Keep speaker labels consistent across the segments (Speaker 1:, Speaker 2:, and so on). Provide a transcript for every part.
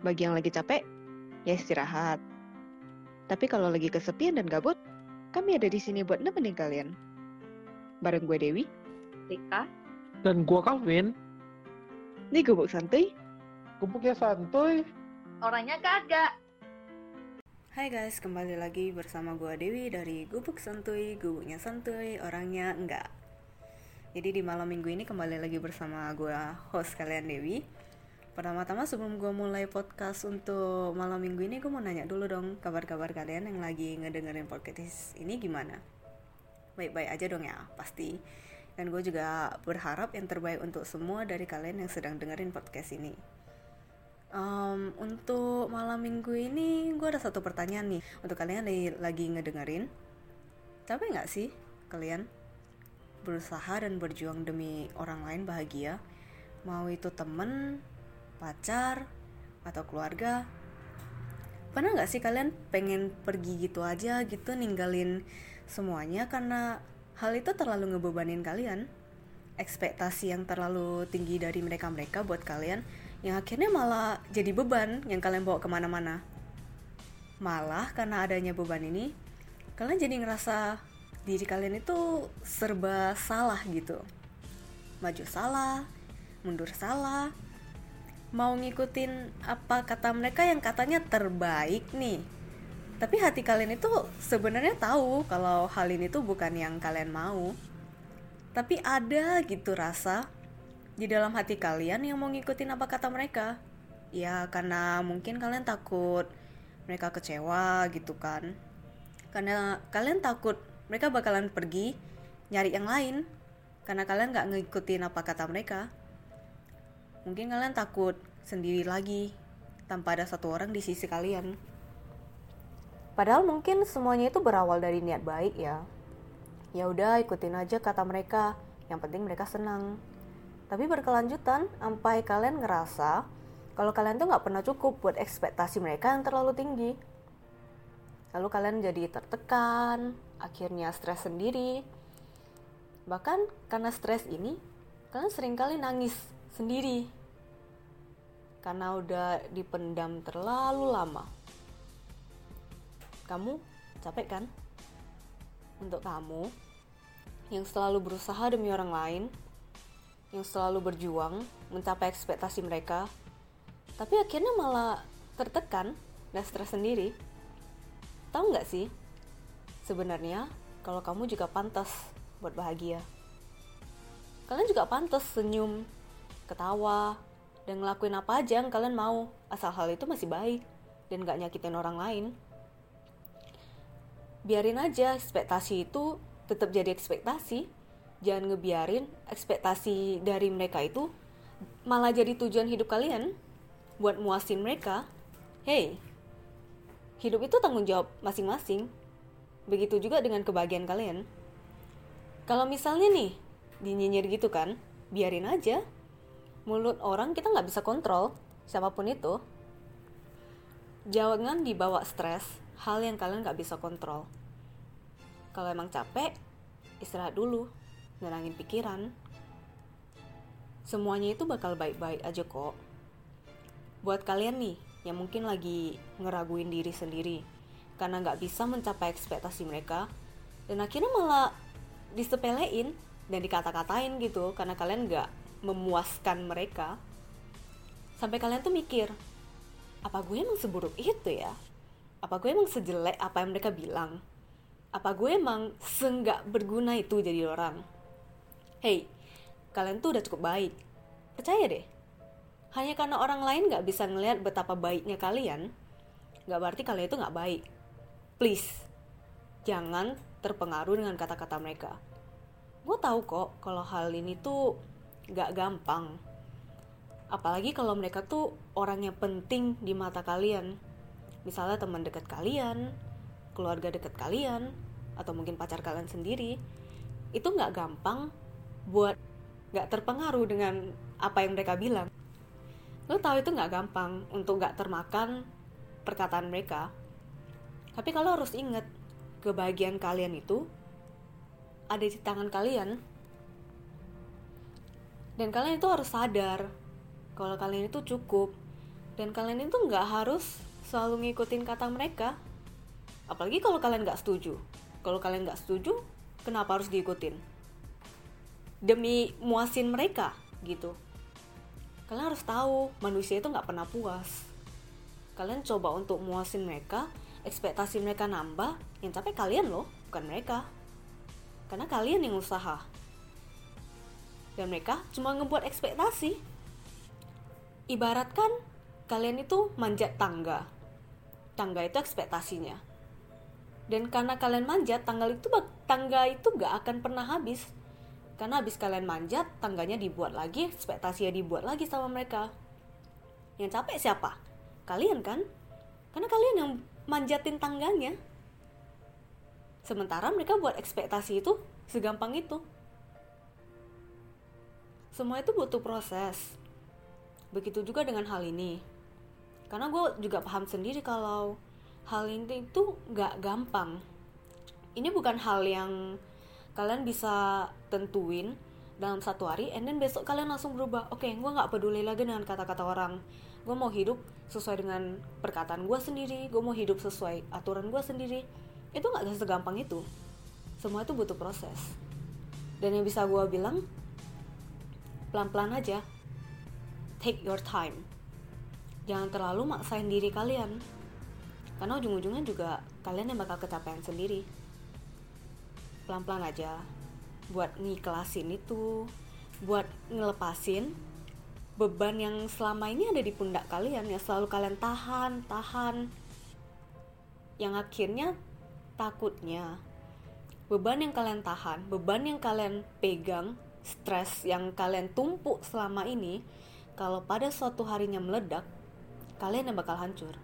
Speaker 1: Bagi yang lagi capek, ya istirahat. Tapi kalau lagi kesepian dan gabut, kami ada di sini buat nemenin kalian. Bareng gue Dewi,
Speaker 2: Rika,
Speaker 3: Dan gua Calvin,
Speaker 1: nih gubuk santuy.
Speaker 3: gubuknya santuy.
Speaker 2: orangnya kagak.
Speaker 4: Hai guys, kembali lagi bersama gua Dewi dari Gubuk Santuy, gubuknya santuy, orangnya enggak. Jadi di malam minggu ini kembali lagi bersama gua host kalian Dewi. Pertama-tama sebelum gua mulai podcast untuk malam minggu ini, gua mau nanya dulu dong kabar-kabar kalian yang lagi ngedengerin podcast ini gimana? Baik-baik aja dong ya, pasti. Dan gue juga berharap yang terbaik untuk semua dari kalian yang sedang dengerin podcast ini. Um, untuk malam minggu ini gue ada satu pertanyaan nih untuk kalian lagi, lagi ngedengerin capek nggak sih kalian berusaha dan berjuang demi orang lain bahagia mau itu temen pacar atau keluarga pernah nggak sih kalian pengen pergi gitu aja gitu ninggalin semuanya karena hal itu terlalu ngebebanin kalian ekspektasi yang terlalu tinggi dari mereka-mereka buat kalian yang akhirnya malah jadi beban yang kalian bawa ke mana-mana. Malah karena adanya beban ini, kalian jadi ngerasa diri kalian itu serba salah gitu. Maju salah, mundur salah, mau ngikutin apa kata mereka yang katanya terbaik nih. Tapi hati kalian itu sebenarnya tahu kalau hal ini tuh bukan yang kalian mau. Tapi ada gitu rasa di dalam hati kalian yang mau ngikutin apa kata mereka. Ya karena mungkin kalian takut mereka kecewa gitu kan. Karena kalian takut mereka bakalan pergi nyari yang lain. Karena kalian gak ngikutin apa kata mereka. Mungkin kalian takut sendiri lagi tanpa ada satu orang di sisi kalian. Padahal mungkin semuanya itu berawal dari niat baik ya. Ya udah ikutin aja kata mereka. Yang penting mereka senang. Tapi berkelanjutan sampai kalian ngerasa kalau kalian tuh nggak pernah cukup buat ekspektasi mereka yang terlalu tinggi. Lalu kalian jadi tertekan, akhirnya stres sendiri. Bahkan karena stres ini, kalian sering kali nangis sendiri. Karena udah dipendam terlalu lama. Kamu capek kan? Untuk kamu yang selalu berusaha demi orang lain, yang selalu berjuang mencapai ekspektasi mereka, tapi akhirnya malah tertekan dan stres sendiri. Tahu nggak sih, sebenarnya kalau kamu juga pantas buat bahagia. Kalian juga pantas senyum, ketawa, dan ngelakuin apa aja yang kalian mau, asal hal itu masih baik dan gak nyakitin orang lain. Biarin aja ekspektasi itu tetap jadi ekspektasi, jangan ngebiarin ekspektasi dari mereka itu malah jadi tujuan hidup kalian buat muasin mereka. Hey, hidup itu tanggung jawab masing-masing. Begitu juga dengan kebahagiaan kalian. Kalau misalnya nih, dinyinyir gitu kan, biarin aja. Mulut orang kita nggak bisa kontrol, siapa pun itu. Jangan dibawa stres, hal yang kalian nggak bisa kontrol. Kalau emang capek, istirahat dulu nenangin pikiran. Semuanya itu bakal baik-baik aja kok. Buat kalian nih yang mungkin lagi ngeraguin diri sendiri karena nggak bisa mencapai ekspektasi mereka dan akhirnya malah disepelein dan dikata-katain gitu karena kalian nggak memuaskan mereka sampai kalian tuh mikir apa gue emang seburuk itu ya apa gue emang sejelek apa yang mereka bilang apa gue emang seenggak berguna itu jadi orang Hey, kalian tuh udah cukup baik. Percaya deh. Hanya karena orang lain gak bisa ngelihat betapa baiknya kalian, gak berarti kalian itu gak baik. Please, jangan terpengaruh dengan kata-kata mereka. Gue tahu kok kalau hal ini tuh gak gampang. Apalagi kalau mereka tuh orang yang penting di mata kalian. Misalnya teman dekat kalian, keluarga dekat kalian, atau mungkin pacar kalian sendiri. Itu gak gampang buat gak terpengaruh dengan apa yang mereka bilang. Lo tahu itu gak gampang untuk gak termakan perkataan mereka. Tapi kalau harus ingat, kebahagiaan kalian itu ada di tangan kalian. Dan kalian itu harus sadar kalau kalian itu cukup. Dan kalian itu nggak harus selalu ngikutin kata mereka. Apalagi kalau kalian nggak setuju. Kalau kalian nggak setuju kenapa harus diikutin? Demi muasin mereka gitu. Kalian harus tahu manusia itu nggak pernah puas. Kalian coba untuk muasin mereka ekspektasi mereka nambah yang capek kalian loh bukan mereka. Karena kalian yang usaha dan mereka cuma ngebuat ekspektasi. Ibaratkan kalian itu manjat tangga. Tangga itu ekspektasinya. Dan karena kalian manjat tangga itu tangga itu gak akan pernah habis. Karena habis kalian manjat tangganya dibuat lagi ekspektasinya dibuat lagi sama mereka. Yang capek siapa? Kalian kan? Karena kalian yang manjatin tangganya. Sementara mereka buat ekspektasi itu segampang itu semua itu butuh proses. Begitu juga dengan hal ini. Karena gue juga paham sendiri kalau hal ini itu gak gampang. Ini bukan hal yang kalian bisa tentuin dalam satu hari and then besok kalian langsung berubah. Oke okay, gue nggak peduli lagi dengan kata-kata orang. Gue mau hidup sesuai dengan perkataan gue sendiri gue mau hidup sesuai aturan gue sendiri. Itu nggak segampang itu. Semua itu butuh proses. Dan yang bisa gue bilang pelan-pelan aja. Take your time. Jangan terlalu maksain diri kalian. Karena ujung-ujungnya juga kalian yang bakal kecapean sendiri. Pelan-pelan aja. Buat ngiklasin itu. Buat ngelepasin beban yang selama ini ada di pundak kalian yang selalu kalian tahan tahan. Yang akhirnya takutnya beban yang kalian tahan beban yang kalian pegang stres yang kalian tumpuk selama ini kalau pada suatu harinya meledak kalian yang bakal hancur.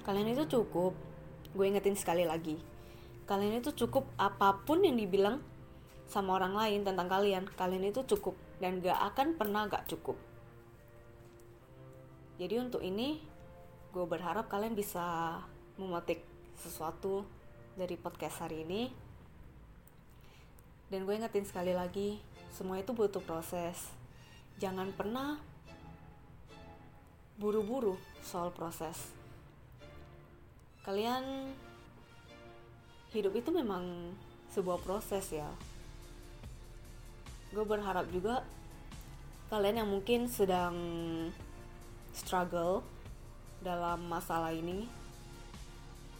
Speaker 4: Kalian itu cukup gue ingetin sekali lagi kalian itu cukup apa pun yang dibilang sama orang lain tentang kalian kalian itu cukup dan gak akan pernah gak cukup. Jadi untuk ini gue berharap kalian bisa memetik sesuatu dari podcast hari ini dan gue ingetin sekali lagi semua itu butuh proses. Jangan pernah buru-buru soal proses. Kalian hidup itu memang sebuah proses ya. Gue berharap juga kalian yang mungkin sedang struggle dalam masalah ini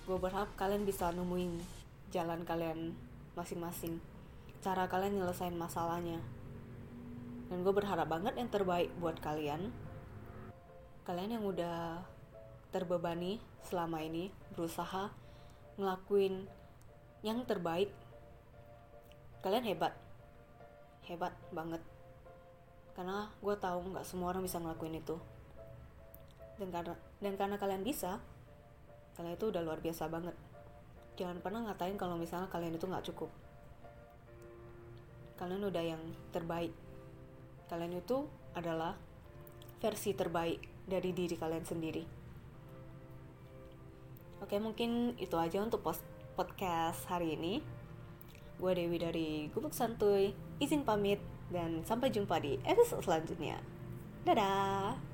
Speaker 4: gue berharap kalian bisa nemuin jalan kalian masing-masing cara kalian nyelesain masalahnya. Dan gue berharap banget yang terbaik buat kalian. Kalian yang udah terbebani selama ini berusaha ngelakuin yang terbaik kalian hebat. Hebat banget. Karena gue tahu nggak semua orang bisa ngelakuin itu. Dan karena dan karena kalian bisa kalian itu udah luar biasa banget. Jangan pernah ngatain kalau misalnya kalian itu nggak cukup kalian udah yang terbaik kalian itu adalah versi terbaik dari diri kalian sendiri oke mungkin itu aja untuk post podcast hari ini. Gue Dewi dari Gubuk Santuy, izin pamit dan sampai jumpa di episode selanjutnya. Dadah!